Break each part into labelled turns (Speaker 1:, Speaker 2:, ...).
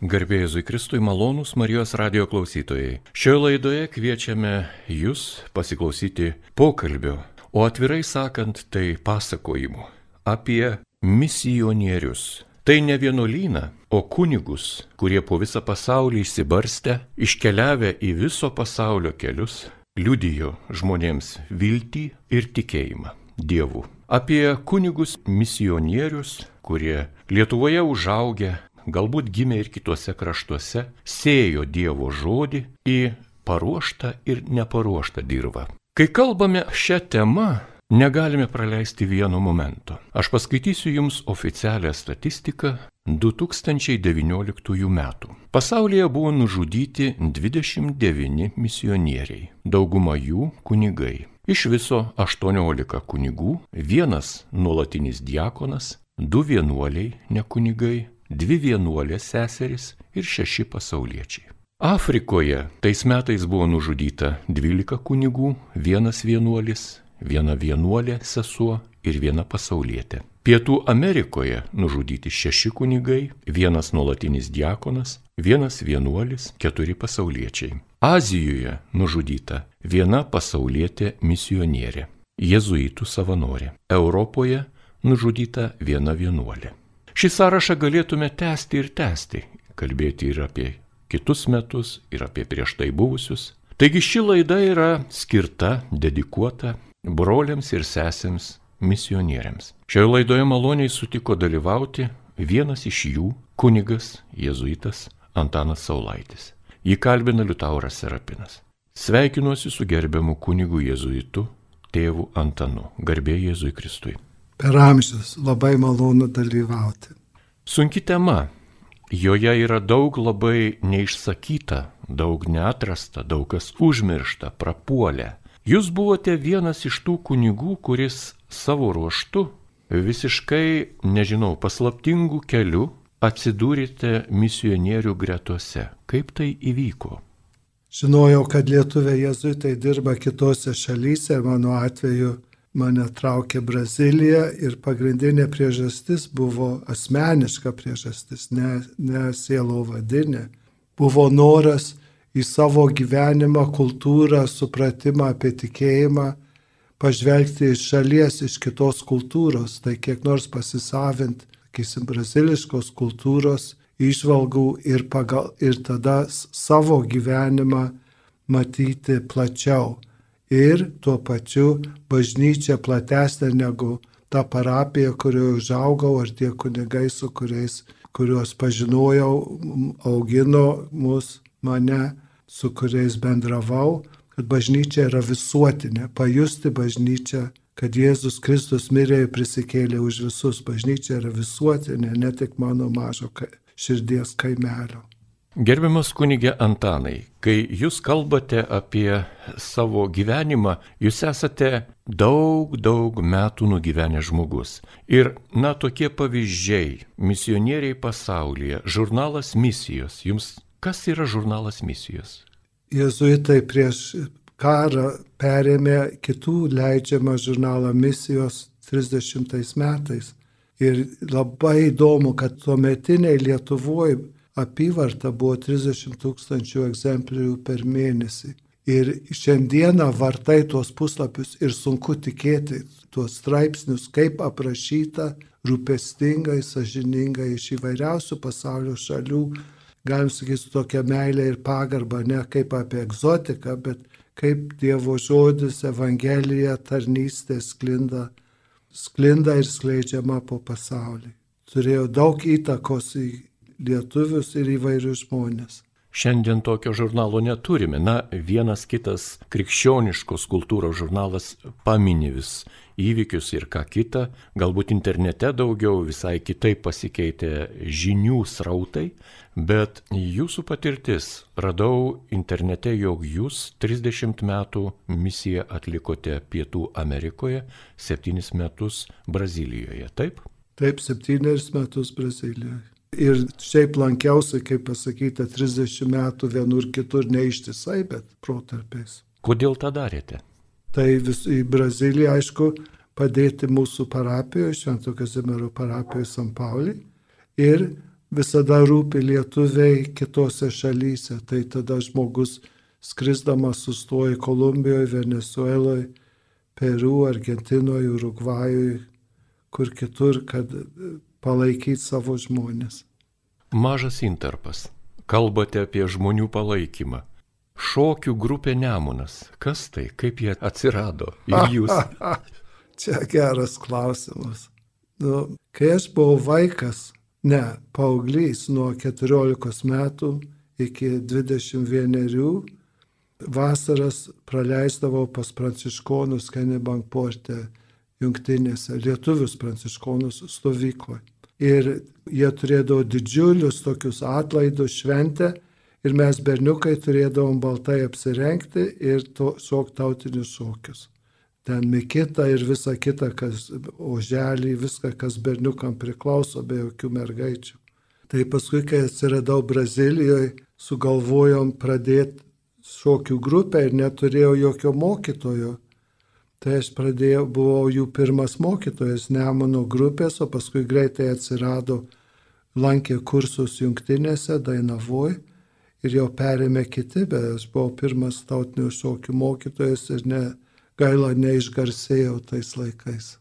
Speaker 1: Garbėjai Jėzui Kristui malonūs Marijos radio klausytojai. Šioje laidoje kviečiame jūs pasiklausyti pokalbio, o atvirai sakant, tai pasakojimų apie misionierius. Tai ne vienuolyną, o kunigus, kurie po visą pasaulį išsibarstę, iškeliavę į viso pasaulio kelius, liudijo žmonėms viltį ir tikėjimą Dievu. Apie kunigus misionierius, kurie Lietuvoje užaugę, galbūt gimė ir kituose kraštuose, sėjo Dievo žodį į paruoštą ir neparuoštą dirbą. Kai kalbame šią temą, negalime praleisti vieno momento. Aš paskaitysiu Jums oficialią statistiką 2019 metų. Pasaulyje buvo nužudyti 29 misionieriai, dauguma jų kunigai. Iš viso 18 kunigų, vienas nuolatinis diakonas, du vienuoliai nekunigai, dvi vienuolės seserys ir šeši pasauliečiai. Afrikoje tais metais buvo nužudyta 12 kunigų, vienas vienuolis, viena vienuolė sesuo ir viena pasaulietė. Pietų Amerikoje nužudyti šeši kunigai, vienas nuolatinis diakonas, vienas vienuolis, keturi pasauliečiai. Azijoje nužudyta viena pasaulietė misionierė, jėzuitų savanorė. Europoje nužudyta viena vienuolė. Šį sąrašą galėtume tęsti ir tęsti, kalbėti ir apie kitus metus, ir apie prieš tai buvusius. Taigi ši laida yra skirta, dedikuota broliams ir sesėms misionieriams. Šioje laidoje maloniai sutiko dalyvauti vienas iš jų - kunigas jėzuitas Antanas Saulaitis. Jį kalbina Liutauras Serapinas. Sveikinuosi su gerbiamu kunigu jėzuitu, tėvu Antanu, garbė Jėzui Kristui
Speaker 2: per amžius. Labai malonu dalyvauti.
Speaker 1: Sunki tema. Joje yra daug labai neišsakyta, daug neatrasta, daug kas užmiršta, prapuolę. Jūs buvote vienas iš tų kunigų, kuris savo ruoštu visiškai, nežinau, paslaptingų kelių atsidūrėte misionierių gretose. Kaip tai įvyko?
Speaker 2: Žinojau, kad lietuviai jezuitai dirba kitose šalyse, mano atveju mane traukė Brazilija ir pagrindinė priežastis buvo asmeniška priežastis, ne, ne sielo vadinė. Buvo noras į savo gyvenimą, kultūrą, supratimą apie tikėjimą, pažvelgti iš šalies, iš kitos kultūros, tai kiek nors pasisavint, sakysim, braziliškos kultūros išvalgų ir, pagal, ir tada savo gyvenimą matyti plačiau ir tuo pačiu bažnyčia platesnė negu ta parapija, kurioje užaugau, ar tie kunigai, su kuriais, kuriuos pažinojau, augino mus, mane, su kuriais bendravau, kad bažnyčia yra visuotinė, pajusti bažnyčią, kad Jėzus Kristus mirė ir prisikėlė už visus. Bažnyčia yra visuotinė, ne tik mano mažo širdies kaimelio.
Speaker 1: Gerbiamas kunigė Antanai, kai jūs kalbate apie savo gyvenimą, jūs esate daug, daug metų nugyvenę žmogus. Ir, na, tokie pavyzdžiai, misionieriai pasaulyje, žurnalas misijos. Jums kas yra žurnalas misijos?
Speaker 2: Jėzuitai prieš karą perėmė kitų leidžiamą žurnalą misijos 30 metais. Ir labai įdomu, kad tuometiniai Lietuvoje apyvarta buvo 30 tūkstančių egzempliorių per mėnesį. Ir šiandieną vartai tuos puslapius ir sunku tikėti tuos straipsnius, kaip aprašyta rūpestingai, sažiningai iš įvairiausių pasaulio šalių, galim sakyti, su tokia meilė ir pagarba, ne kaip apie egzotiką, bet kaip Dievo žodis, Evangelija, tarnystė sklinda, sklinda ir skleidžiama po pasaulį. Turėjo daug įtakos į lietuvius ir įvairius žmonės.
Speaker 1: Šiandien tokio žurnalo neturime. Na, vienas kitas krikščioniškos kultūros žurnalas pamini vis įvykius ir ką kitą. Galbūt internete daugiau visai kitaip pasikeitė žinių srautai, bet jūsų patirtis radau internete, jog jūs 30 metų misiją atlikote Pietų Amerikoje, 7 metus Brazilijoje, taip?
Speaker 2: Taip, 7 metus Brazilijoje. Ir šiaip lankiausi, kaip pasakyta, 30 metų vienur kitur neištisai, bet protarpiais.
Speaker 1: Kodėl tą darėte?
Speaker 2: Tai vis į Braziliją, aišku, padėti mūsų parapijoje, Švento Kazimiero parapijoje San Pauli. Ir visada rūpi lietuviai kitose šalyse. Tai tada žmogus skrisdamas sustoja Kolumbijoje, Venezueloje, Peru, Argentinoje, Urugvajoje, kur kitur, kad palaikyti savo žmonės.
Speaker 1: Mažas interpas. Kalbate apie žmonių palaikymą. Šokių grupė Nemunas. Kas tai, kaip jie atsirado? Ir jūs?
Speaker 2: Čia geras klausimas. Nu, kai aš buvau vaikas, ne, paauglys nuo 14 metų iki 21, vasaras praleisdavau pas pranciškonus Kenibankporte jungtinėse, lietuvius pranciškonus stovykloje. Ir jie turėdavo didžiulius tokius atlaidus šventę ir mes berniukai turėdavom baltai apsirengti ir to, šok tautinius šokius. Ten mikita ir visa kita, kas oželį, viską, kas berniukam priklauso, be jokių mergaičių. Tai paskui, kai atsiradau Brazilijoje, sugalvojom pradėti šokių grupę ir neturėjau jokio mokytojo. Tai aš pradėjau, buvau jų pirmas mokytojas Nemono grupės, o paskui greitai atsirado, lankė kursus jungtinėse, Dainavoj ir jau perėmė kiti, bet aš buvau pirmas tautinių šokių mokytojas ir ne, gaila neišgarsėjau tais laikais.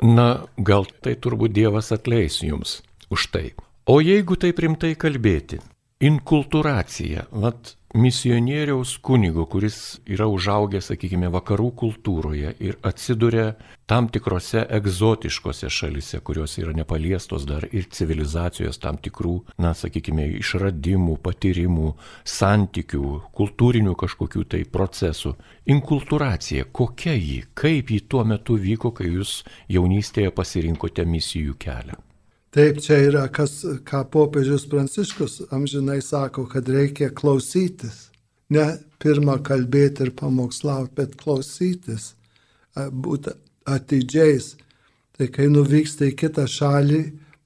Speaker 1: Na, gal tai turbūt Dievas atleis jums už tai. O jeigu taip rimtai kalbėti, inkulturacija, vat misionieriaus kunigo, kuris yra užaugęs, sakykime, vakarų kultūroje ir atsiduria tam tikrose egzotiškose šalise, kurios yra nepaliestos dar ir civilizacijos tam tikrų, na, sakykime, išradimų, patyrimų, santykių, kultūrinių kažkokių tai procesų. Inkulturacija, kokia ji, kaip ji tuo metu vyko, kai jūs jaunystėje pasirinkote misijų kelią?
Speaker 2: Taip, čia yra, kas, ką popiežius Pranciškus amžinai sako, kad reikia klausytis. Ne pirmą kalbėti ir pamokslauti, bet klausytis, būti atidžiais. Tai kai nuvyksta į kitą šalį,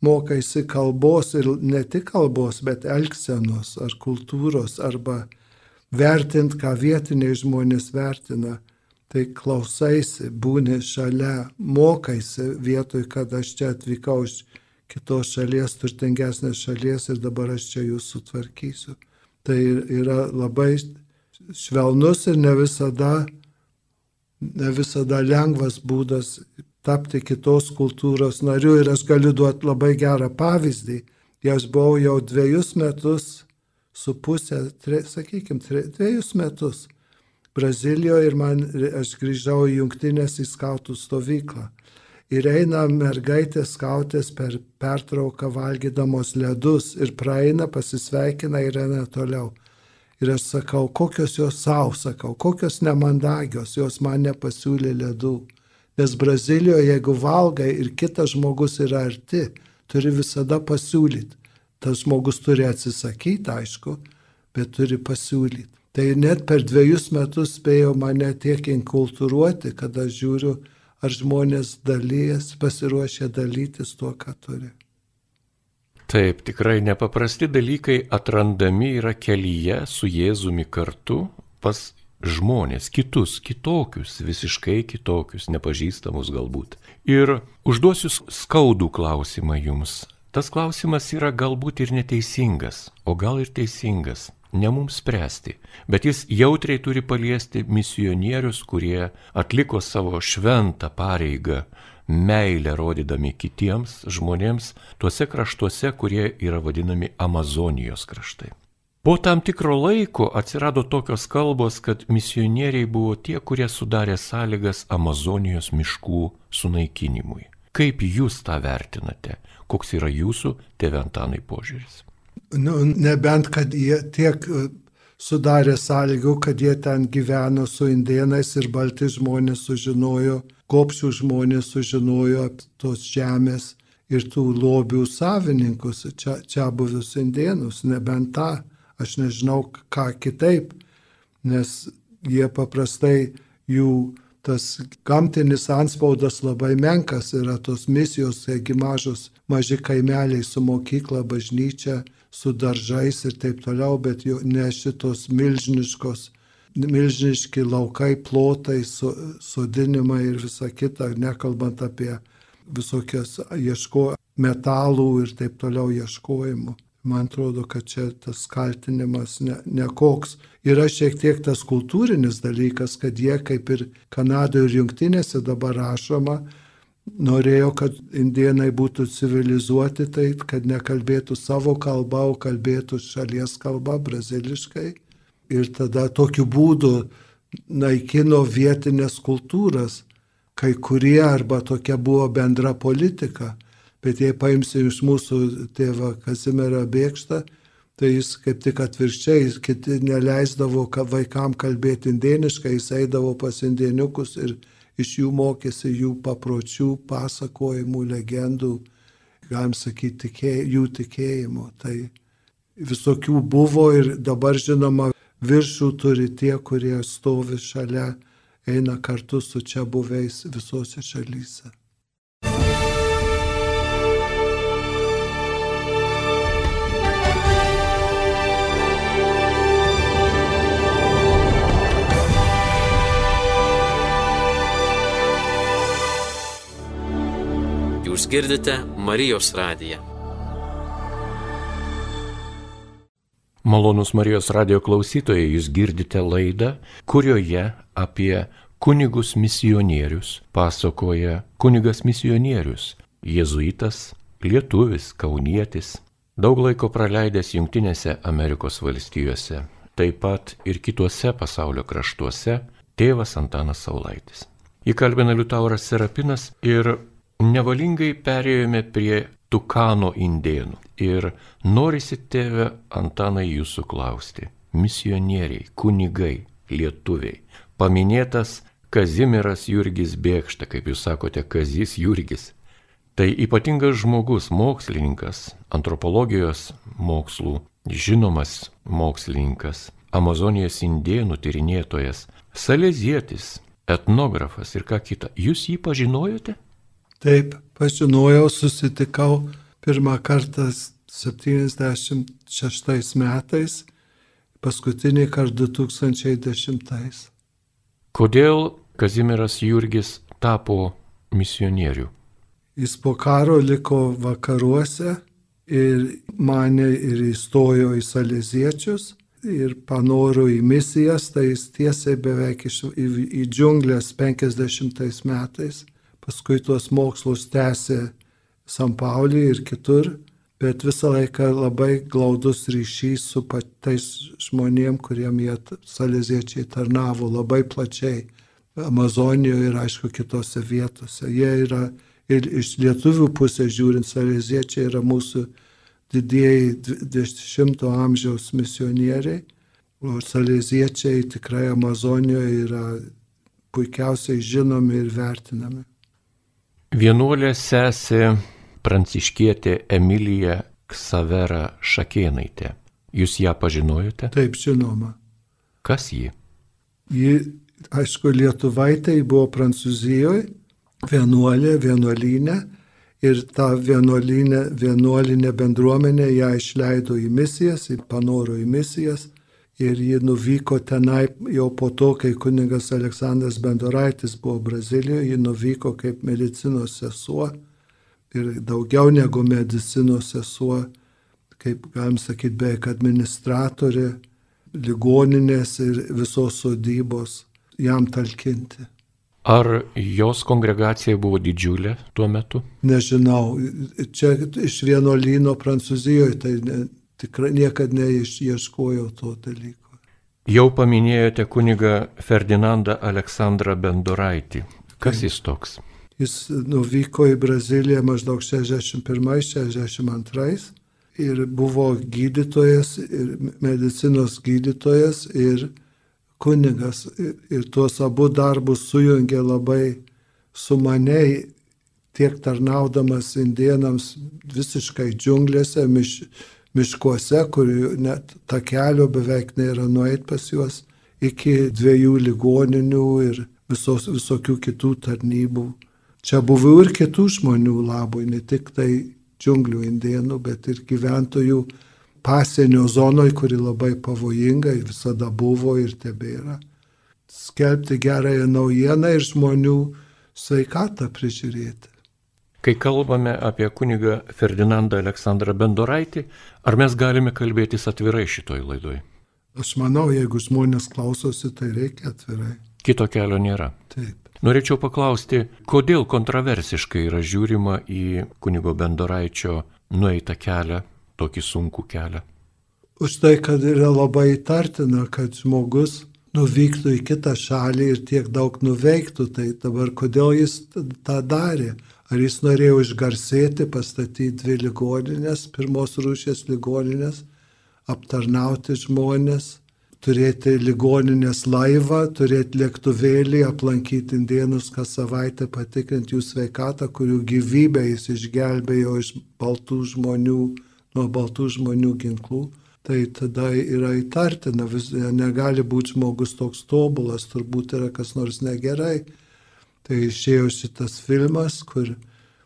Speaker 2: mokaisi kalbos ir ne tik kalbos, bet elgsenos ar kultūros arba vertint, ką vietiniai žmonės vertina. Tai klausaisi, būni šalia, mokaisi vietoj, kad aš čia atvykau iš kitos šalies, turtingesnės šalies ir dabar aš čia jūs sutvarkysiu. Tai yra labai švelnus ir ne visada, ne visada lengvas būdas tapti kitos kultūros nariu ir aš galiu duoti labai gerą pavyzdį. Aš buvau jau dviejus metus su pusė, tre, sakykime, tre, dviejus metus Brazilijoje ir man, aš grįžau į jungtinės į skautų stovyklą ir eina mergaitės skautės per pertrauką valgydamos ledus ir praeina, pasisveikina ir eina toliau. Ir aš sakau, kokios jos savo, sakau, kokios nemandagios, jos man nepasiūlė ledų. Nes Brazilijoje, jeigu valgai ir kitas žmogus yra arti, turi visada pasiūlyti. Tas žmogus turi atsisakyti, aišku, bet turi pasiūlyti. Tai net per dviejus metus spėjo mane tiek inkultūruoti, kad aš žiūriu, ar žmonės dalyjas, pasiruošę dalytis tuo, ką turi.
Speaker 1: Taip, tikrai nepaprasti dalykai atrandami yra kelyje su Jėzumi kartu pas žmonės, kitus, kitokius, visiškai kitokius, nepažįstamus galbūt. Ir užduosiu skaudų klausimą jums. Tas klausimas yra galbūt ir neteisingas, o gal ir teisingas ne mums spręsti, bet jis jautriai turi paliesti misionierius, kurie atliko savo šventą pareigą, meilę rodydami kitiems žmonėms tuose kraštuose, kurie yra vadinami Amazonijos kraštai. Po tam tikro laiko atsirado tokios kalbos, kad misionieriai buvo tie, kurie sudarė sąlygas Amazonijos miškų sunaikinimui. Kaip jūs tą vertinate? Koks yra jūsų tėventanai požiūris?
Speaker 2: Nu, nebent, kad jie tiek e, sudarė sąlygų, kad jie ten gyveno su indienais ir balti žmonės sužinojo, kopšių žmonės sužinojo tos žemės ir tų lobių savininkus, čia, čia buvius indienus, nebent tą, aš nežinau ką kitaip, nes jie paprastai jų tas gamtinis anspaudas labai menkas yra tos misijos, taigi mažos, maži kaimeliai su mokykla, bažnyčia, su daržais ir taip toliau, bet jau ne šitos milžiniškos, milžiniški laukai, plotai, sodinimai ir visa kita, nekalbant apie visokias ieško metalų ir taip toliau ieškojimų. Man atrodo, kad čia tas kaltinimas nekoks. Ne Yra šiek tiek tas kultūrinis dalykas, kad jie kaip ir Kanadoje ir Junktinėse dabar rašoma, norėjo, kad indienai būtų civilizuoti, tai kad nekalbėtų savo kalbą, o kalbėtų šalies kalbą, braziliškai. Ir tada tokiu būdu naikino vietinės kultūras. Kai kurie arba tokia buvo bendra politika Bet jei paimsim iš mūsų tėvą Kazimierą Bėkštą, tai jis kaip tik atvirkščiai, kiti neleisdavo vaikam kalbėti indieniškai, jis eidavo pas indieniukus ir iš jų mokėsi jų papročių, pasakojimų, legendų, galim sakyti, tikėj, jų tikėjimo. Tai visokių buvo ir dabar žinoma, viršų turi tie, kurie stovi šalia, eina kartu su čia buveis visose šalyse.
Speaker 3: Jūs girdite Marijos radiją.
Speaker 1: Malonus Marijos radio klausytojai, jūs girdite laidą, kurioje apie kunigus misionierius pasakoja kunigas misionierius, jėzuitas, lietuvis, kaunietis, daug laiko praleidęs Junktinėse Amerikos valstijose, taip pat ir kituose pasaulio kraštuose, tėvas Antanas Saulaitis. Įkalbina Liutauras Serapinas ir Nevalingai perėjome prie Tukano indėnų ir norisi tėvę Antanai jūsų klausti. Misionieriai, kunigai, lietuviai. Paminėtas Kazimiras Jurgis Bėkšta, kaip jūs sakote, Kazis Jurgis. Tai ypatingas žmogus, mokslininkas, antropologijos mokslų, žinomas mokslininkas, Amazonijos indėnų tyrinėtojas, salezietis, etnografas ir ką kita. Jūs jį pažinojote?
Speaker 2: Taip, pažinojau, susitikau pirmą kartą 76 metais, paskutinį kartą 2010.
Speaker 1: Kodėl Kazimiras Jurgis tapo misionierių?
Speaker 2: Jis po karo liko vakaruose ir mane ir įstojo į salėziečius ir panoro į misijas, tai jis tiesiai beveik iš, į, į džiunglės 50 metais paskui tuos mokslus tęsė San Paulį ir kitur, bet visą laiką labai glaudus ryšys su patais žmonėm, kuriem jie salėziečiai tarnavo labai plačiai. Amazonijoje ir aišku kitose vietose. Jie yra ir iš lietuvių pusės žiūrint, salėziečiai yra mūsų didieji 20-ojo amžiaus misionieriai, o salėziečiai tikrai Amazonijoje yra puikiausiai žinomi ir vertinami.
Speaker 1: Vienuolė sesė pranciškietė Emilija Ksavera Šakėnaitė. Jūs ją pažinojote?
Speaker 2: Taip, žinoma.
Speaker 1: Kas ji?
Speaker 2: Ji, aišku, Lietuvaitai buvo Prancūzijoje, vienuolė, vienuolinė ir tą vienuolinę, vienuolinę bendruomenę ją išleido į misijas, panoro į misijas ir ji nuvyko tenai jau po to, kai kuningas Aleksandras Bendoraitis buvo Brazilijoje, ji nuvyko kaip medicinos sesuo ir daugiau negu medicinos sesuo, kaip galim sakyti, beveik administratorė, ligoninės ir visos sodybos jam talkinti.
Speaker 1: Ar jos kongregacija buvo didžiulė tuo metu?
Speaker 2: Nežinau, čia iš vieno lyno Prancūzijoje, tai ne, tikrai niekada neišieškojau to dalyko.
Speaker 1: Jau paminėjote kunigą Ferdinandą Aleksandrą Bendoraitį. Kas jis toks?
Speaker 2: Jis nuvyko į Braziliją maždaug 61-62 ir buvo gydytojas, ir medicinos gydytojas ir kunigas. Ir tuos abu darbus sujungė labai sumaniai, tiek tarnaudamas indienams visiškai džiunglėse, miš, miškuose, kur net takelio beveik nėra nueit pas juos, iki dviejų ligoninių ir visos, visokių kitų tarnybų. Čia buvo ir kitų žmonių labui, ne tik tai džiunglių indienų, bet ir gyventojų pasienio zonoje, kuri labai pavojinga visada buvo ir tebėra. Skelbti gerąją naujieną ir žmonių sveikatą prižiūrėti.
Speaker 1: Kai kalbame apie kunigą Ferdinandą Aleksandrą Bendoraitį, ar mes galime kalbėtis atvirai šitoj laidoj?
Speaker 2: Aš manau, jeigu žmonės klausosi, tai reikia atvirai.
Speaker 1: Kito kelio nėra.
Speaker 2: Taip.
Speaker 1: Norėčiau paklausti, kodėl kontroversiškai yra žiūrima į kunigo Bendoraičio nueitą kelią, tokį sunkų kelią?
Speaker 2: Už tai, kad yra labai tartina, kad žmogus nuvyktų į kitą šalį ir tiek daug nuveiktų, tai dabar kodėl jis tą darė? Ar jis norėjo išgarsėti, pastatyti dvi ligoninės, pirmos rūšės ligoninės, aptarnauti žmonės, turėti ligoninės laivą, turėti lėktuvėlį, aplankyti indienus kas savaitę, patikrinti jų sveikatą, kurių gyvybę jis išgelbėjo iš baltų žmonių, nuo baltų žmonių ginklų. Tai tada yra įtartina, vis, negali būti žmogus toks tobulas, turbūt yra kas nors negerai. Tai išėjo šitas filmas, kur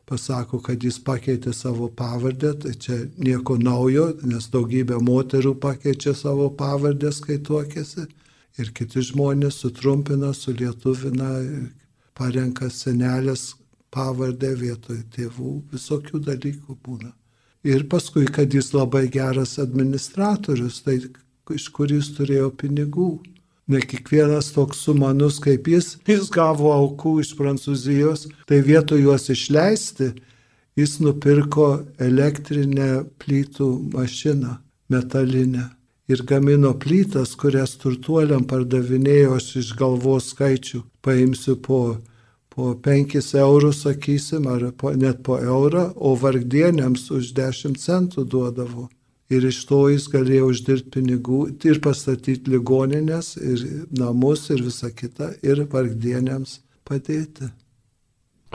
Speaker 2: pasako, kad jis pakeitė savo pavardę, tai čia nieko naujo, nes daugybė moterų pakeičia savo pavardės, kai tuokėsi. Ir kiti žmonės sutrumpina, sulietuvina, parenka senelės pavardę vietoj tėvų, visokių dalykų būna. Ir paskui, kad jis labai geras administratorius, tai iš kur jis turėjo pinigų. Ne kiekvienas toks sumanus kaip jis, jis gavo aukų iš Prancūzijos, tai vietoj juos išleisti, jis nupirko elektrinę plytų mašiną, metalinę. Ir gamino plytas, kurias turtuoliam pardavinėjo, aš iš galvos skaičių paimsiu po, po 5 eurus, sakysim, ar po, net po eurą, o vargdienėms už 10 centų duodavo ir iš to jis galėjo uždirbti pinigų ir pastatyti ligoninės, ir namus, ir visą kitą, ir vargdienėms padėti.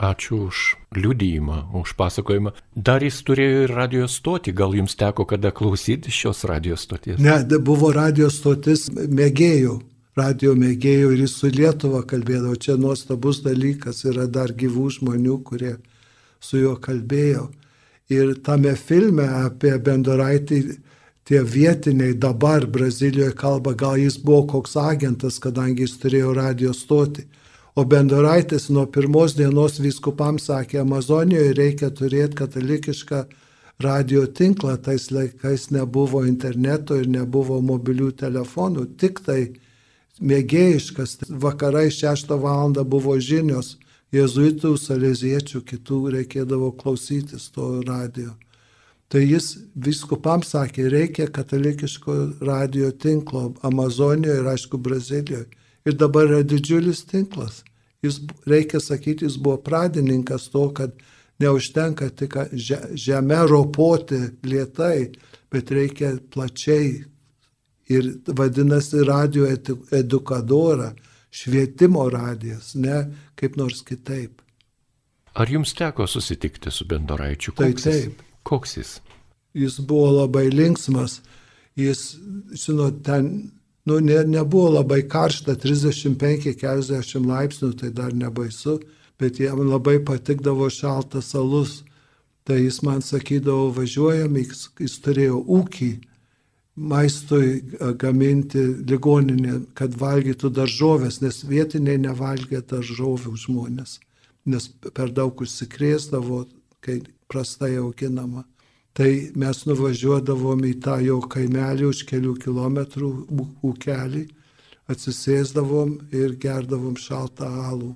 Speaker 1: Ačiū už liudyjimą, už pasakojimą. Dar jis turėjo ir radio stotį, gal jums teko kada klausyti šios radio stoties?
Speaker 2: Ne, buvo radio stotis mėgėjų, radio mėgėjų ir jis su Lietuva kalbėdavo. Čia nuostabus dalykas, yra dar gyvų žmonių, kurie su juo kalbėjo. Ir tame filme apie Bendoraitį tie vietiniai dabar Brazilijoje kalba, gal jis buvo koks agentas, kadangi jis turėjo radio stoti. O Bendoraitis nuo pirmos dienos viskupams sakė, Amazonijoje reikia turėti katalikišką radio tinklą, tais laikais nebuvo interneto ir nebuvo mobilių telefonų, tik tai mėgėjiškas, vakarai 6 val. buvo žinios jezuitų, saleziečių, kitų reikėdavo klausytis to radio. Tai jis viskupams sakė, reikia katalikiško radio tinklo Amazonijoje ir aišku Brazilijoje. Ir dabar yra didžiulis tinklas. Jis, reikia sakyti, jis buvo pradininkas to, kad neužtenka tik žemę ropoti lietai, bet reikia plačiai. Ir vadinasi radio edukadora švietimo radijas, ne kaip nors kitaip.
Speaker 1: Ar jums teko susitikti su Bendoraičiu?
Speaker 2: Taip, taip.
Speaker 1: Koks jis?
Speaker 2: Jis buvo labai linksmas. Jis, žinot, ten, nu, ne, nebuvo labai karšta, 35-40 laipsnių, tai dar nebaisu, bet jam labai patikdavo šaltas alus. Tai jis man sakydavo, važiuojam, jis, jis turėjo ūkį maistui gaminti ligoninė, kad valgytų daržovės, nes vietiniai nevalgė daržovių žmonės, nes per daug užsikrėsdavo, kai prastai auginama. Tai mes nuvažiuodavom į tą jo kaimelį už kelių kilometrų ūkelį, atsisėsdavom ir gerdavom šaltą alų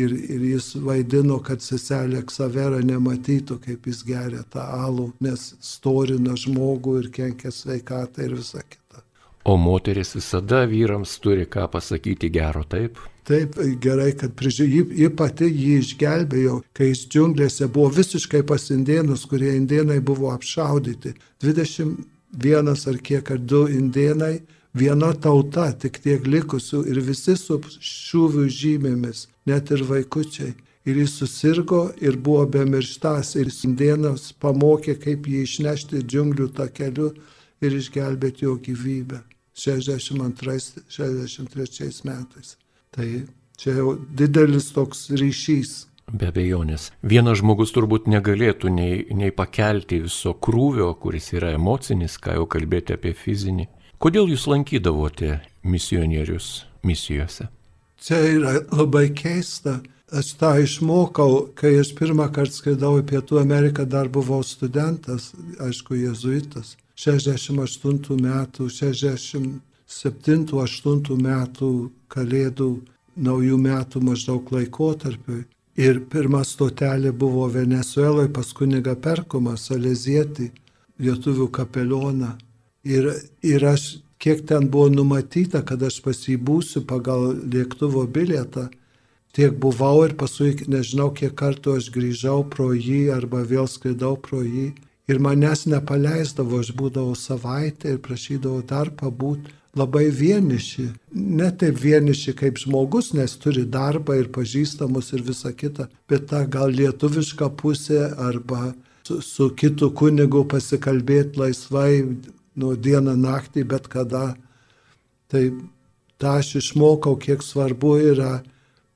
Speaker 2: ir, ir jis vaidino, kad seselė Ksavera nematytų, kaip jis geria tą alų, nes storina žmogų ir kenkia sveikatą ir visą kitą.
Speaker 1: O moteris visada vyrams turi ką pasakyti gero, taip?
Speaker 2: Taip, gerai, kad prižiūrė, ji, pati jį išgelbėjo, kai jis džiunglėse buvo visiškai pasindėnus, kurie indienai buvo apšaudyti. 21 ar kiek ar du indienai viena tauta, tik tiek likusių ir visi su šūvių žymėmis, net ir vaikučiai. Ir jis susirgo ir buvo bemirštas ir indienas pamokė, kaip jį išnešti džiunglių takeliu ir išgelbėti jo gyvybę 62-63 metais. Tai čia jau didelis toks ryšys.
Speaker 1: Be abejonės. Vienas žmogus turbūt negalėtų nei, nei pakelti viso krūvio, kuris yra emocinis, ką jau kalbėti apie fizinį. Kodėl jūs lankydavote misionierius misijose?
Speaker 2: Čia yra labai keista. Aš tą išmokau, kai aš pirmą kartą skridau į Pietų Ameriką, dar buvau studentas, aišku, jezuitas. 68 metų, 67-8 metų kalėdų, naujų metų maždaug laikotarpiui. Ir pirma stotelė buvo Venezueloje pas kuniga Perkumą, Salezietį, lietuvių kapelioną. Ir, ir aš, kiek ten buvo numatyta, kad aš pasibūsiu pagal lėktuvo bilietą, tiek buvau ir paskui nežinau, kiek kartų aš grįžau pro jį arba vėl skridau pro jį. Ir manęs nepaleisdavo, aš būdavau savaitę ir prašydavau dar pabūti labai vieniši. Ne taip vieniši kaip žmogus, nes turi darbą ir pažįstamus ir visa kita, bet ta gal lietuviška pusė arba su, su kitu kunigu pasikalbėti laisvai nuo dieną naktį, bet kada. Tai tą aš išmokau, kiek svarbu yra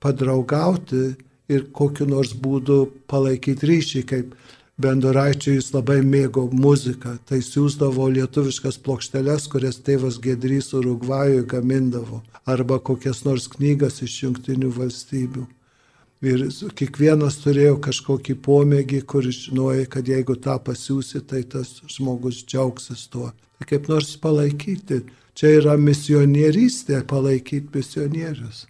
Speaker 2: padraugauti ir kokiu nors būdu palaikyti ryšį, kaip Bendoraičiui jis labai mėgo muziką, tai siūsdavo lietuviškas plokšteles, kurias tėvas Gedrys Urugvajui gamindavo, arba kokias nors knygas iš jungtinių valstybių. Ir kiekvienas turėjo kažkokį pomėgį, kur žinojo, kad jeigu tą pasiūsi, tai tas žmogus džiaugsis tuo. Kaip nors palaikyti. Čia yra misionierystė, palaikyti misionierius.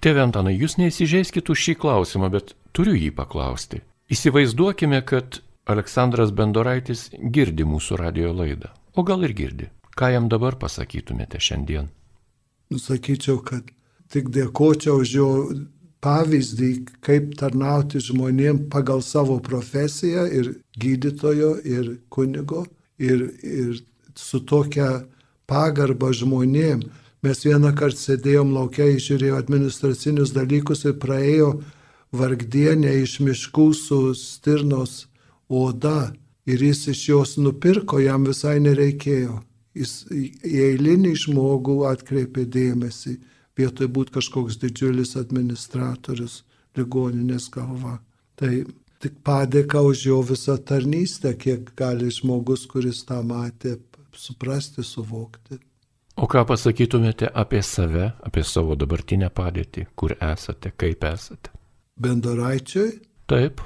Speaker 1: Tėve Antanai, jūs neįsižeiskite už šį klausimą, bet turiu jį paklausti. Įsivaizduokime, kad Aleksandras Bendoraitis girdi mūsų radio laidą. O gal ir girdi. Ką jam dabar pasakytumėte šiandien?
Speaker 2: Nusakyčiau, kad tik dėkočiau už jo pavyzdį, kaip tarnauti žmonėm pagal savo profesiją ir gydytojo, ir kunigo, ir, ir su tokia pagarba žmonėm. Mes vieną kartą sėdėjom laukia, žiūrėjom administracinius dalykus ir praėjo vargdienė iš miškų su stirnos oda ir jis iš jos nupirko, jam visai nereikėjo. Jis į eilinį žmogų atkreipė dėmesį, vietoj būti kažkoks didžiulis administratorius ligoninės galva. Tai tik padėka už jo visą tarnystę, kiek gali žmogus, kuris tą matė, suprasti, suvokti.
Speaker 1: O ką pasakytumėte apie save, apie savo dabartinę padėtį, kur esate, kaip esate?
Speaker 2: Bendoraičiui?
Speaker 1: Taip,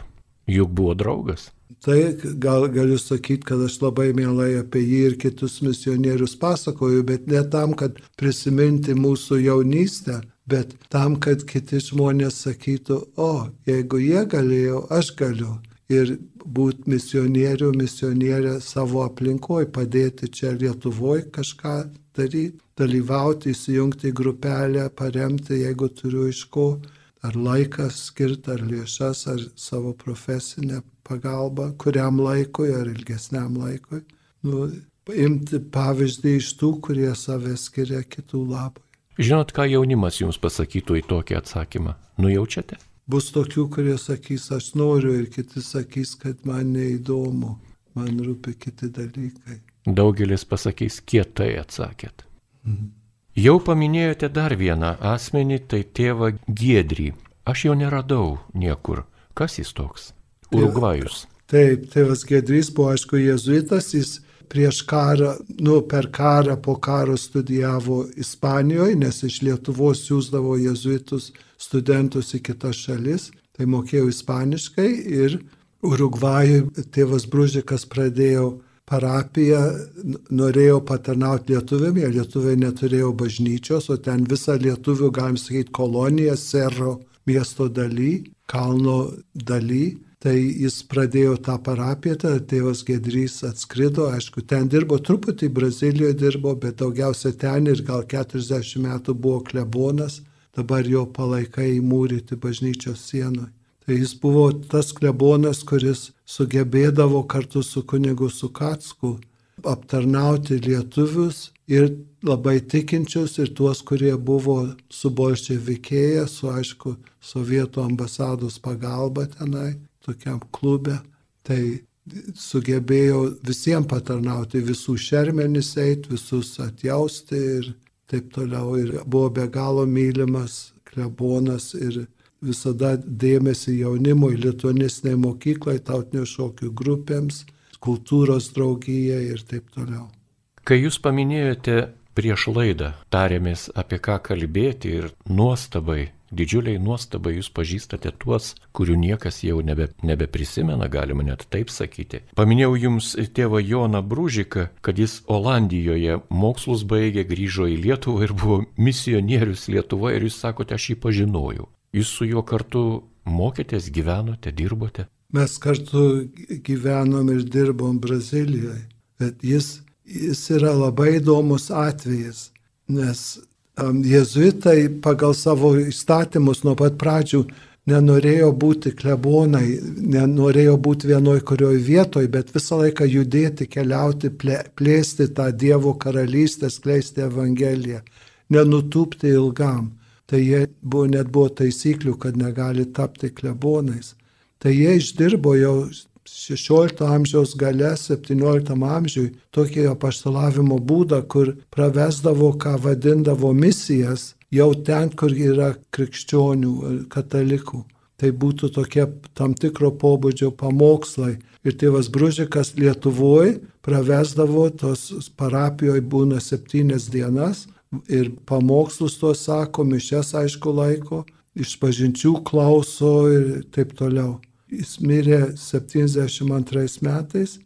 Speaker 1: juk buvo draugas.
Speaker 2: Tai gal galiu sakyti, kad aš labai mielai apie jį ir kitus misionierius pasakoju, bet ne tam, kad prisiminti mūsų jaunystę, bet tam, kad kiti žmonės sakytų, o jeigu jie galėjo, aš galiu. Ir būti misionierių, misionierė savo aplinkoje, padėti čia Lietuvoje kažką daryti, dalyvauti, įsijungti į grupelę, paremti, jeigu turiu iš ko ar laiką skirti, ar lėšas, ar savo profesinę pagalbą, kuriam laikui ar ilgesniam laikui. Nu, imti pavyzdį iš tų, kurie save skiria kitų labui.
Speaker 1: Žinot, ką jaunimas jums pasakytų į tokį atsakymą? Nujaučiate?
Speaker 2: Bus tokių, kurie sakys, aš noriu ir kiti sakys, kad man neįdomu, man rūpi kiti dalykai.
Speaker 1: Daugelis pasakys, kietai atsakėt. Mhm. Jau paminėjote dar vieną asmenį, tai tėvą Giedrį. Aš jo neradau niekur. Kas jis toks? Urugvajus.
Speaker 2: Taip, tėvas Giedrys buvo, aišku, jezuitas, jis prieš karą, nu, per karą, po karo studijavo Ispanijoje, nes iš Lietuvos siūsdavo jezuitus studentus į kitas šalis, tai mokėjau ispaniškai ir Urugvajui tėvas Bružikas pradėjo parapiją norėjo patarnauti lietuviam, jie lietuviai neturėjo bažnyčios, o ten visa lietuvių, galim sakyti, kolonija, Serro miesto daly, kalno daly. Tai jis pradėjo tą parapiją, tada tėvas Gedrys atskrido, aišku, ten dirbo, truputį Brazilijoje dirbo, bet daugiausia ten ir gal 40 metų buvo klebonas, dabar jo palaikai įmūryti bažnyčios sienoje. Tai jis buvo tas klebonas, kuris sugebėdavo kartu su kunigu Sukacku aptarnauti lietuvius ir labai tikinčius ir tuos, kurie buvo su bolševikėje, su aišku sovietų ambasados pagalba tenai, tokiam klube. Tai sugebėjo visiems patarnauti, visų šermenis eiti, visus atjausti ir taip toliau. Ir buvo be galo mylimas klebonas ir visada dėmesį jaunimui, lituanistiniai mokyklai, tautinio šokių grupėms, kultūros draugijai ir taip toliau.
Speaker 1: Kai jūs paminėjote prieš laidą, tarėmės apie ką kalbėti ir nuostabai didžiuliai nuostabai jūs pažįstate tuos, kurių niekas jau nebe, nebeprisimena, galima net taip sakyti. Paminėjau jums tėvą Joną Brūžiką, kad jis Olandijoje mokslus baigė, grįžo į Lietuvą ir buvo misionierius Lietuvoje ir jūs sakote, aš jį pažinojau. Jūs su juo kartu mokėtės, gyvenote, dirbote?
Speaker 2: Mes kartu gyvenom ir dirbom Brazilijoje, bet jis, jis yra labai įdomus atvejis, nes Jėzuitai pagal savo įstatymus nuo pat pradžių nenorėjo būti klebonai, nenorėjo būti vienoj kurioj vietoj, bet visą laiką judėti, keliauti, plėsti tą Dievo karalystę, skleisti Evangeliją, nenutūpti ilgam. Tai jie buvo, net buvo taisyklių, kad negali tapti klebonais. Tai jie išdirbo jau 16 amžiaus gale, 17 amžiui tokį apaštalavimo būdą, kur pravesdavo, ką vadindavo misijas, jau ten, kur yra krikščionių, katalikų. Tai būtų tokie tam tikro pobūdžio pamokslai. Ir tėvas Bružikas Lietuvoje pravesdavo, tos parapijoje būna septynias dienas ir pamokslus to sako, mišes aišku laiko, išpažinčių klauso ir taip toliau. Jis mirė 72 metais.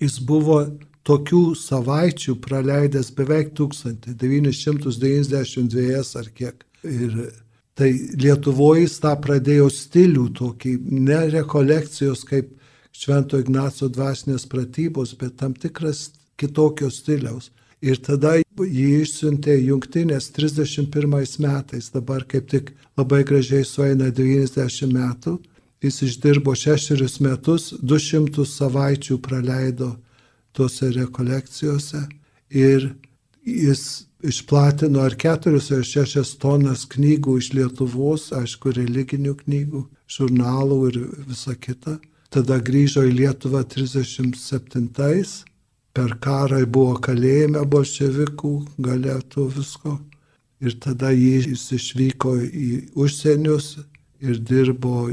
Speaker 2: Jis buvo tokių savaičių praleidęs beveik 1992 ar kiek. Ir tai Lietuvoje jis tą pradėjo stilių tokį, ne rekolekcijos kaip Švento Ignaco dvasinės pratybos, bet tam tikras kitokio stiliaus. Ir tada jį išsiuntė jungtinės 31 metais, dabar kaip tik labai gražiai sueina 90 metų. Jis išdirbo šešerius metus, 200 savaičių praleido tuose rekolekcijose ir jis išplatino ar keturius ar šešias tonas knygų iš Lietuvos, aišku, religinių knygų, žurnalų ir visa kita. Tada grįžo į Lietuvą 37-ais, per karą buvo kalėjime bolševikų, galėtų visko. Ir tada jis išvyko į užsienius ir dirbo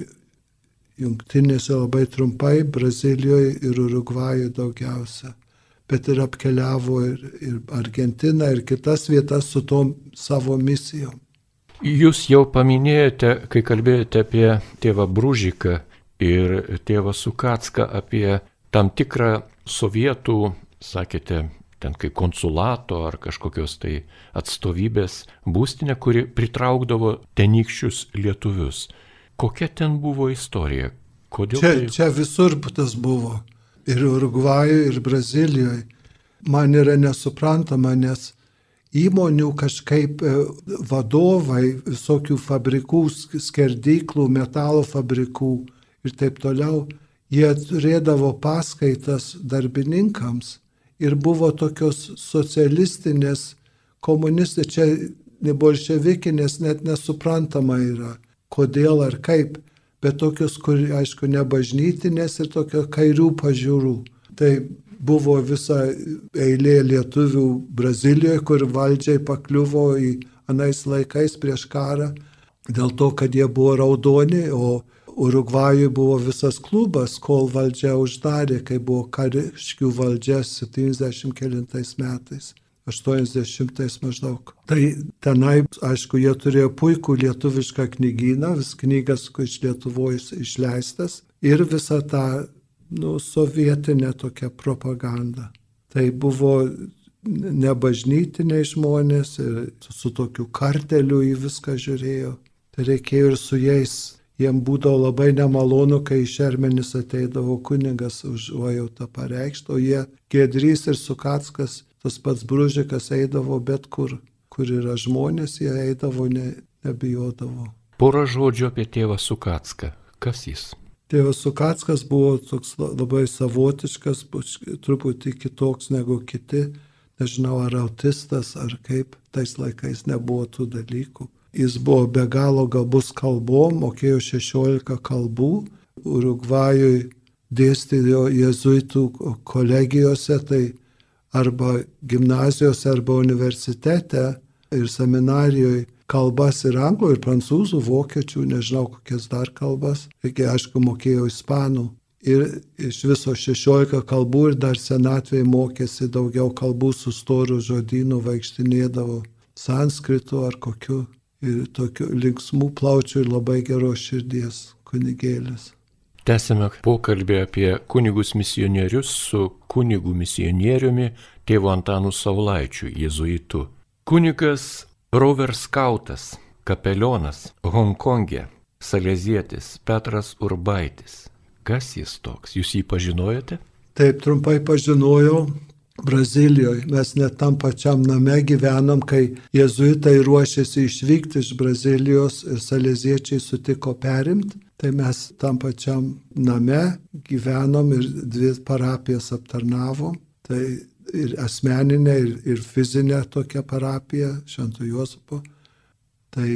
Speaker 2: jungtinėse labai trumpai, Brazilijoje ir Urugvajoje daugiausia. Bet ir apkeliavo ir, ir Argentiną, ir kitas vietas su tom savo misijom.
Speaker 1: Jūs jau paminėjote, kai kalbėjote apie tėvą Brūžiką ir tėvą Sukatską, apie tam tikrą sovietų, sakėte, ten kaip konsulato ar kažkokios tai atstovybės būstinė, kuri pritraukdavo tenykščius lietuvius. Kokia ten buvo istorija? Kodėl
Speaker 2: čia,
Speaker 1: tai...
Speaker 2: čia visur tas buvo. Ir Urugvajoje, ir Brazilijoje. Man yra nesuprantama, nes įmonių kažkaip e, vadovai visokių fabrikų, skerdyklų, metalo fabrikų ir taip toliau, jie turėdavo paskaitas darbininkams ir buvo tokios socialistinės, komunistinės, čia ne bolševikinės, net nesuprantama yra kodėl ar kaip, bet tokius, kur, aišku, ne bažnytinės ir tokio kairių pažiūrų. Tai buvo visa eilė lietuvių Brazilijoje, kur valdžiai pakliuvo į anais laikais prieš karą, dėl to, kad jie buvo raudoni, o Urugvajui buvo visas klubas, kol valdžia uždarė, kai buvo kariškių valdžia 70 kelintais metais. 80 maždaug. Tai tenai, aišku, jie turėjo puikų lietuvišką knygyną, vis knygas iš Lietuvos išleistas ir visą tą, nu, sovietinę tokią propagandą. Tai buvo nebažnytiniai žmonės ir su, tokiu karteliu į viską žiūrėjo. Tai reikėjo ir su jais. Jiem būdavo labai nemalonu, kai iš Ermenis ateidavo kunigas užuojautą pareikšti, o jie Gedrys ir Sukatskas tas pats Bružikas eidavo bet kur, kur yra žmonės, jie eidavo, ne, nebijodavo.
Speaker 1: Porą žodžių apie tėvą Sukatską. Kas jis?
Speaker 2: Tėvas Sukatskas buvo toks labai savotiškas, truputį kitoks negu kiti. Nežinau, ar autistas, ar kaip, tais laikais nebuvo tų dalykų. Jis buvo be galo gabus kalbom, mokėjo 16 kalbų. Urugvajui dėstydėjo jezuitų kolegijose, tai arba gimnazijose, arba universitete ir seminarijoje kalbas ir anglų, ir prancūzų, vokiečių, nežinau kokias dar kalbas, iki aišku mokėjau ispanų. Ir iš viso 16 kalbų ir dar senatvėje mokėsi daugiau kalbų su storu žodynu, vaikštinėdavo sanskritu ar kokiu. ir tokių linksmų plaučių ir labai geros širdies kunigėlis.
Speaker 1: Tęsime pokalbį apie kunigus misionierius su kunigų misionieriumi tėvu Antanu Saulaičiu, jėzuitu. Kunigas Rover Skautas, kapelionas Hongkonge, salezietis Petras Urbaitis. Kas jis toks? Jūs jį pažinojate?
Speaker 2: Taip, trumpai pažinojau. Brazilijoje. Mes net tam pačiam name gyvenom, kai jezuitai ruošėsi išvykti iš Brazilijos ir saleziečiai sutiko perimti. Tai mes tam pačiam name gyvenom ir dvi parapijas aptarnavom. Tai ir asmeninė, ir, ir fizinė tokia parapija, Šventų Jozapo. Tai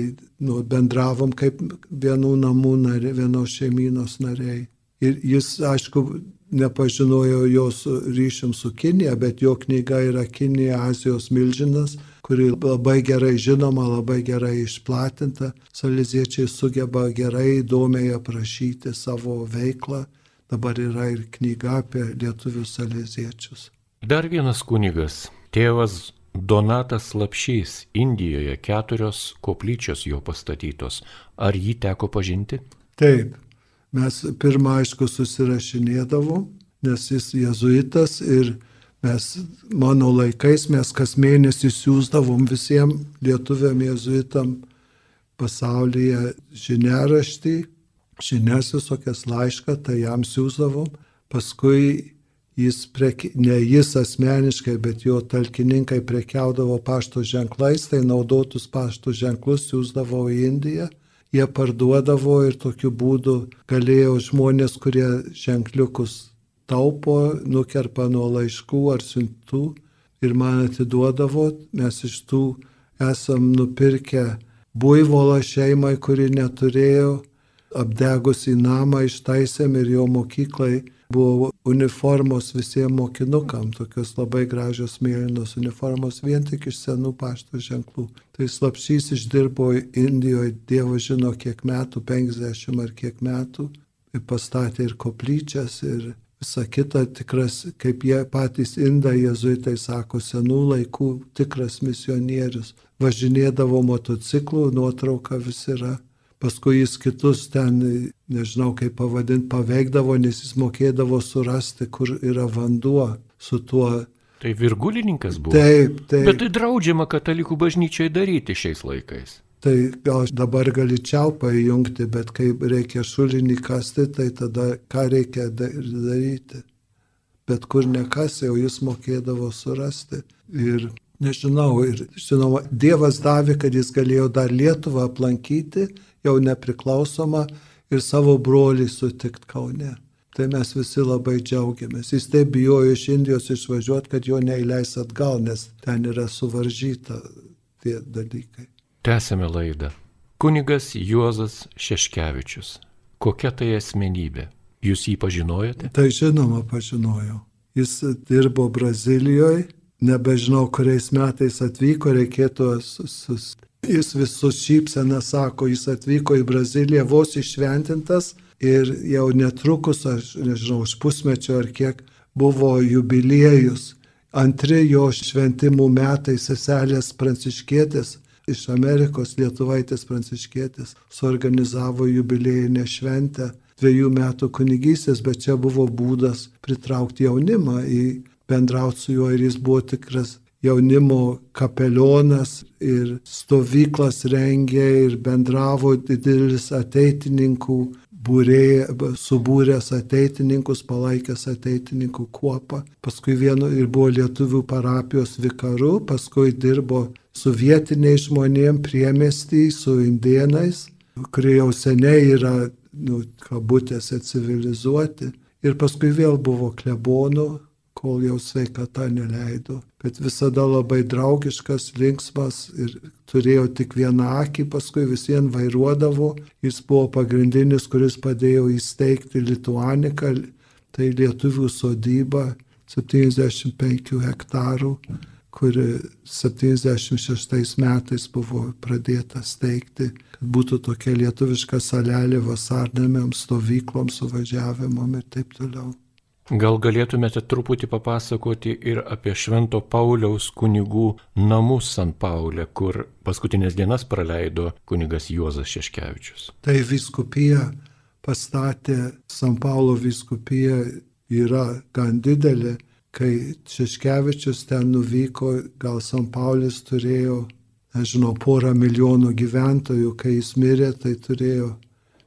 Speaker 2: nu, bendravom kaip vienų namų nariai, vienos šeiminos nariai. Ir jis, aišku, nepažinojo jos ryšium su Kinija, bet jo knyga yra Kinija Azijos milžinas, kuri labai gerai žinoma, labai gerai išplatinta. Saleziečiai sugeba gerai, įdomiai aprašyti savo veiklą. Dabar yra ir knyga apie lietuvių saleziečius.
Speaker 1: Dar vienas kunigas, tėvas Donatas Lapšys, Indijoje keturios koplyčios jo pastatytos. Ar jį teko pažinti?
Speaker 2: Taip, Mes pirmą, aišku, susirašinėdavom, nes jis jezuitas ir mes, mano laikais, mes kas mėnesį siūsdavom visiems lietuviam jezuitam pasaulyje žiniaraštį, žinias visokias laišką, tai jam siūsdavom. Paskui jis, preki, ne jis asmeniškai, bet jo talkininkai prekiaudavo pašto ženklais, tai naudotus pašto ženklus siūsdavo į Indiją jie parduodavo ir tokiu būdu galėjo žmonės, kurie ženkliukus taupo, nukerpa nuo laiškų ar siuntų ir man atiduodavo, mes iš tų esam nupirkę buivolą šeimai, kuri neturėjo, apdegusi namą ištaisėm ir jo mokyklai buvo uniformos visiems mokinukam, tokios labai gražios mėlynos uniformos vien tik iš senų pašto ženklų. Tai slapšys išdirbo Indijoje, Dievo žino kiek metų, 50 ar kiek metų, ir pastatė ir koplyčias, ir visa kita tikras, kaip jie patys indai jezuitai sako, senų laikų tikras misionierius. Važinėdavo motociklų, nuotrauka vis yra paskui jis kitus ten, nežinau kaip pavadinti, paveikdavo, nes jis mokėdavo surasti, kur yra vanduo su tuo.
Speaker 1: Tai virgulininkas buvo.
Speaker 2: Taip, taip.
Speaker 1: Bet tai draudžiama katalikų bažnyčiai daryti šiais laikais.
Speaker 2: Tai gal dabar gali čiaupą įjungti, bet kai reikia šulinį kasti, tai tada ką reikia daryti. Bet kur nekasi, o jis mokėdavo surasti. Ir nežinau, ir žinoma, Dievas davė, kad jis galėjo dar Lietuvą aplankyti jau nepriklausoma ir savo brolį sutikti Kaune. Tai mes visi labai džiaugiamės. Jis taip bijojo iš Indijos išvažiuoti, kad jo neįleis atgal, nes ten yra suvaržyta tie dalykai.
Speaker 1: Tęsėme laidą. Kunigas Juozas Šeškevičius. Kokia tai asmenybė? Jūs jį pažinojate?
Speaker 2: Tai žinoma, pažinojau. Jis dirbo Brazilijoje, nebežinau, kuriais metais atvyko, reikėtų sus, Jis visus šypseną sako, jis atvyko į Braziliją vos išventintas ir jau netrukus, aš nežinau, už pusmečio ar kiek, buvo jubiliejus. Antri jo šventimų metai seselės pranciškėtis iš Amerikos, lietuvaitės pranciškėtis, suorganizavo jubiliejinę šventę dviejų metų kunigystės, bet čia buvo būdas pritraukti jaunimą į bendrauti su juo ir jis buvo tikras jaunimo kapelionas ir stovyklas rengė ir bendravo didelis ateitininkų būrė, subūręs ateitininkus, palaikęs ateitininkų kuopą. Paskui vienu ir buvo lietuvių parapijos vikaru, paskui dirbo su vietiniais žmonėm priemestį, su indienais, kurie jau seniai yra, nu, kabutėse civilizuoti. Ir paskui vėl buvo klebonų kol jau sveikata neleido. Bet visada labai draugiškas, linksmas ir turėjo tik vieną akį, paskui visiems vairuodavo. Jis buvo pagrindinis, kuris padėjo įsteigti Lituaniką, tai lietuvių sodyba 75 hektarų, kuri 76 metais buvo pradėta steigti, kad būtų tokia lietuviška salelė vasarnamiams, stovykloms, suvažiavimam ir taip toliau.
Speaker 1: Gal galėtumėte truputį papasakoti ir apie Švento Pauliaus kunigų namus San Paulė, kur paskutinės dienas praleido kunigas Juozas Šeškevičius.
Speaker 2: Tai viskupija pastatė, San Paulo viskupija yra gan didelė. Kai Šeškevičius ten nuvyko, gal San Paulis turėjo, nežinau, porą milijonų gyventojų, kai jis mirė, tai turėjo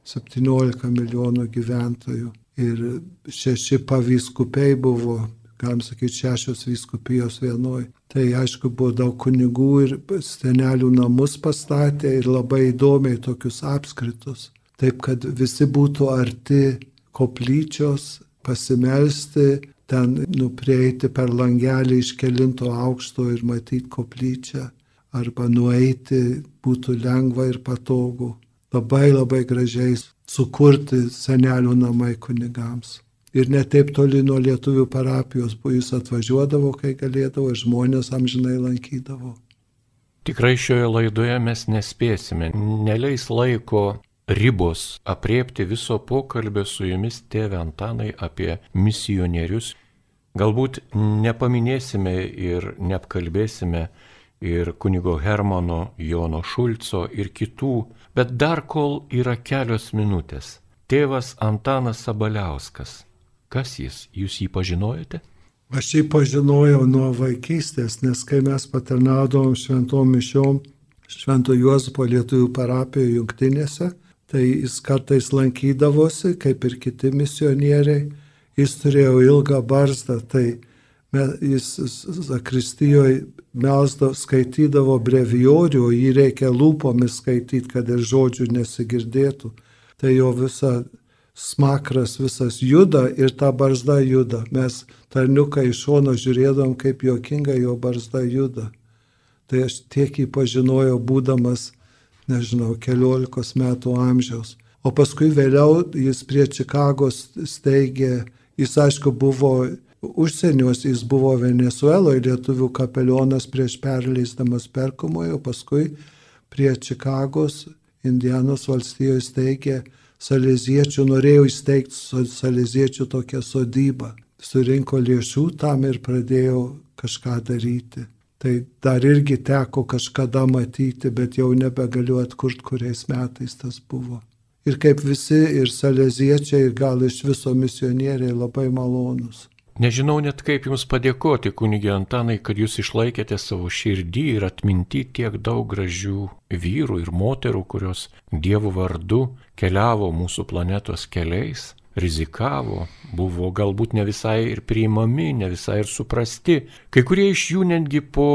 Speaker 2: 17 milijonų gyventojų. Ir šeši pavyskupiai buvo, galim sakyti, šešios vyskupijos vienoj. Tai aišku, buvo daug kunigų ir senelių namus pastatė ir labai įdomiai tokius apskritus. Taip, kad visi būtų arti koplyčios, pasimelsti, ten nuprieiti per langelį iš kelinto aukšto ir matyti koplyčią, arba nueiti būtų lengva ir patogu. Labai labai gražiai sukurti senelių namai kunigams. Ir netaip toli nuo lietuvių parapijos, po jis atvažiuodavo, kai galėdavo, žmonės amžinai lankydavo.
Speaker 1: Tikrai šioje laidoje mes nespėsime, neleis laiko ribos apriepti viso pokalbio su jumis, tėve Antanai, apie misionierius. Galbūt nepaminėsime ir neapkalbėsime ir kunigo Hermano, Jono Šulco ir kitų, bet dar kol yra kelios minutės. Tėvas Antanas Sabaliauskas. Kas jis? Jūs jį pažinojate?
Speaker 2: Aš jį pažinojau nuo vaikystės, nes kai mes patarnaudom šventom mišiom Švento Juozapo lietuvių parapijoje jungtinėse, tai jis kartais lankydavosi, kaip ir kiti misionieriai. Jis turėjo ilgą barzdą, tai jis Zakristijoje melsdavo, skaitydavo brevijorių, o jį reikia lūpomis skaityti, kad ir žodžių nesigirdėtų. Tai jo visa smakras visas juda ir ta barzda juda. Mes tarniuką iš šono žiūrėdom, kaip juokingai jo barzda juda. Tai aš tiek jį pažinojau, būdamas nežinau, keliolikos metų amžiaus. O paskui vėliau jis prie Čikagos steigė, jis aišku buvo užsieniuos, jis buvo Venezueloje lietuvių kapelionas prieš perleisdamas perkumojo, paskui prie Čikagos, Indianos valstijoje steigė salėziečių, norėjo įsteigti salėziečių tokią sodybą. Surinko lėšų tam ir pradėjo kažką daryti. Tai dar irgi teko kažkada matyti, bet jau nebegaliu atkurti, kuriais metais tas buvo. Ir kaip visi, ir saleziečiai, ir gal iš viso misionieriai labai malonus.
Speaker 1: Nežinau net kaip Jums padėkoti, kunigė Antanai, kad Jūs išlaikėte savo širdį ir atminti tiek daug gražių vyrų ir moterų, kurios Dievo vardu keliavo mūsų planetos keliais rizikavo, buvo galbūt ne visai ir priimami, ne visai ir suprasti. Kai kurie iš jų netgi po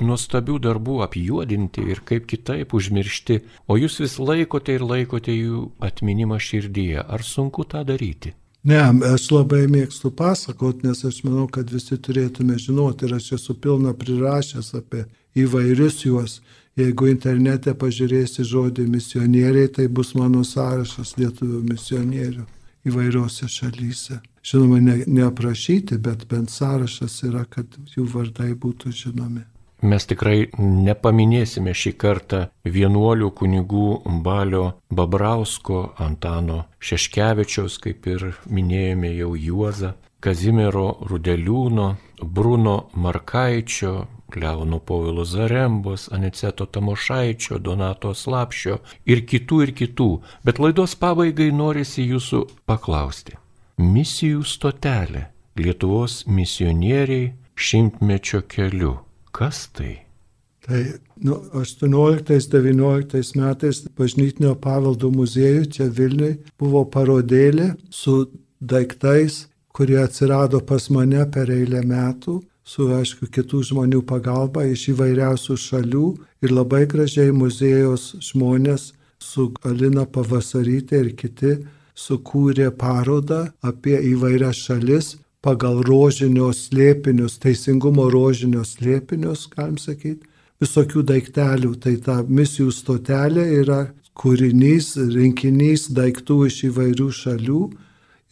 Speaker 1: nuostabių darbų apjuodinti ir kaip kitaip užmiršti, o jūs vis laikote ir laikote jų atminimą širdyje. Ar sunku tą daryti?
Speaker 2: Ne, aš labai mėgstu pasakot, nes aš manau, kad visi turėtume žinoti ir aš esu pilna prirašęs apie įvairius juos. Jeigu internete pažiūrėsi žodį misionieriai, tai bus mano sąrašas lietuvių misionierių įvairiose šalyse. Žinoma, ne, neaprašyti, bet bent sąrašas yra, kad jų vardai būtų žinomi.
Speaker 1: Mes tikrai nepaminėsime šį kartą vienuolių kunigų Balio Babrausko, Antano Šeškevičiaus, kaip ir minėjome jau Juozą, Kazimiero Rudeliūno, Bruno Markaičio, Leono Povilo Zarembos, Aniceto Tamošaičio, Donato Slapšio ir kitų ir kitų, bet laidos pabaigai norisi jūsų paklausti. Misijų stotelė Lietuvos misionieriai šimtmečio keliu. Kas tai?
Speaker 2: Tai nu, 18-19 metais bažnytinio paveldo muziejų čia Vilniui buvo parodėlė su daiktais, kurie atsirado pas mane per eilę metų su, aišku, kitų žmonių pagalba iš įvairiausių šalių ir labai gražiai muziejos žmonės su Alina Pavasarytė ir kiti sukūrė parodą apie įvairias šalis pagal rožinio slėpinius, teisingumo rožinio slėpinius, galim sakyti, visokių daiktelių. Tai ta misijų stotelė yra kūrinys, rinkinys daiktų iš įvairių šalių,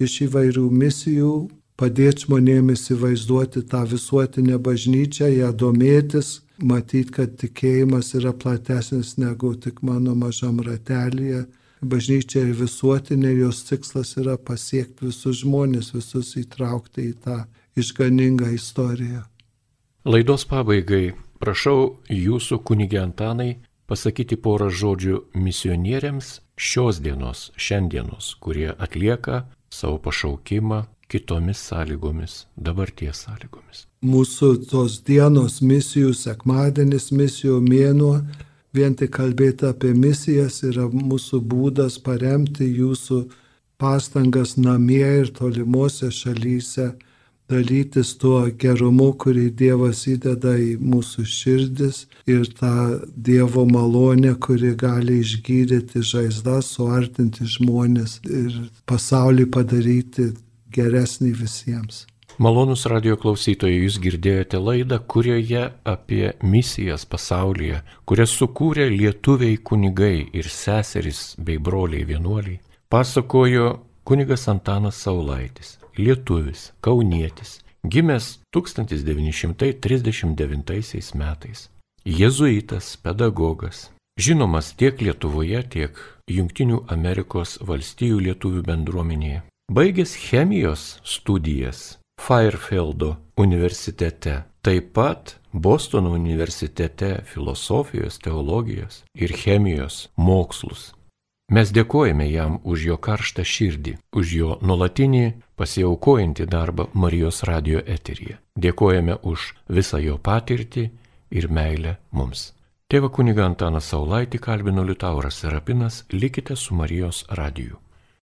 Speaker 2: iš įvairių misijų padėti žmonėmis įsivaizduoti tą visuotinę bažnyčią, ją domėtis, matyti, kad tikėjimas yra platesnis negu tik mano mažam ratelėje, bažnyčia ir visuotinė, jos tikslas yra pasiekti visus žmonės, visus įtraukti į tą išganingą istoriją.
Speaker 1: Laidos pabaigai prašau jūsų kunigė Antanai pasakyti porą žodžių misionieriams šios dienos, šiandienos, kurie atlieka savo pašaukimą kitomis sąlygomis, dabarties sąlygomis.
Speaker 2: Mūsų tos dienos misijų, sekmadienis misijų mėnuo, vien tik kalbėti apie misijas yra mūsų būdas paremti jūsų pastangas namie ir tolimuose šalyse dalytis tuo gerumu, kurį Dievas įdeda į mūsų širdis ir tą Dievo malonę, kuri gali išgydyti žaizdas, suartinti žmonės ir pasaulį padaryti geresnį visiems.
Speaker 1: Malonus radio klausytojai, jūs girdėjote laidą, kurioje apie misijas pasaulyje, kurias sukūrė lietuviai kunigai ir seserys bei broliai vienuoliai, pasakojo kunigas Antanas Saulaitis lietuvis, kaunietis, gimęs 1939 metais. Jėzuitas, pedagogas, žinomas tiek Lietuvoje, tiek Junktinių Amerikos valstijų lietuvių bendruomenėje. Baigęs chemijos studijas Firefieldo universitete, taip pat Bostono universitete filosofijos, teologijos ir chemijos mokslus. Mes dėkojame jam už jo karštą širdį, už jo nuolatinį pasiaukojantį darbą Marijos radio eteryje. Dėkojame už visą jo patirtį ir meilę mums. Tėva kuniga Antanas Saulaitį kalbino Liutauras Serapinas, likite su Marijos radiju.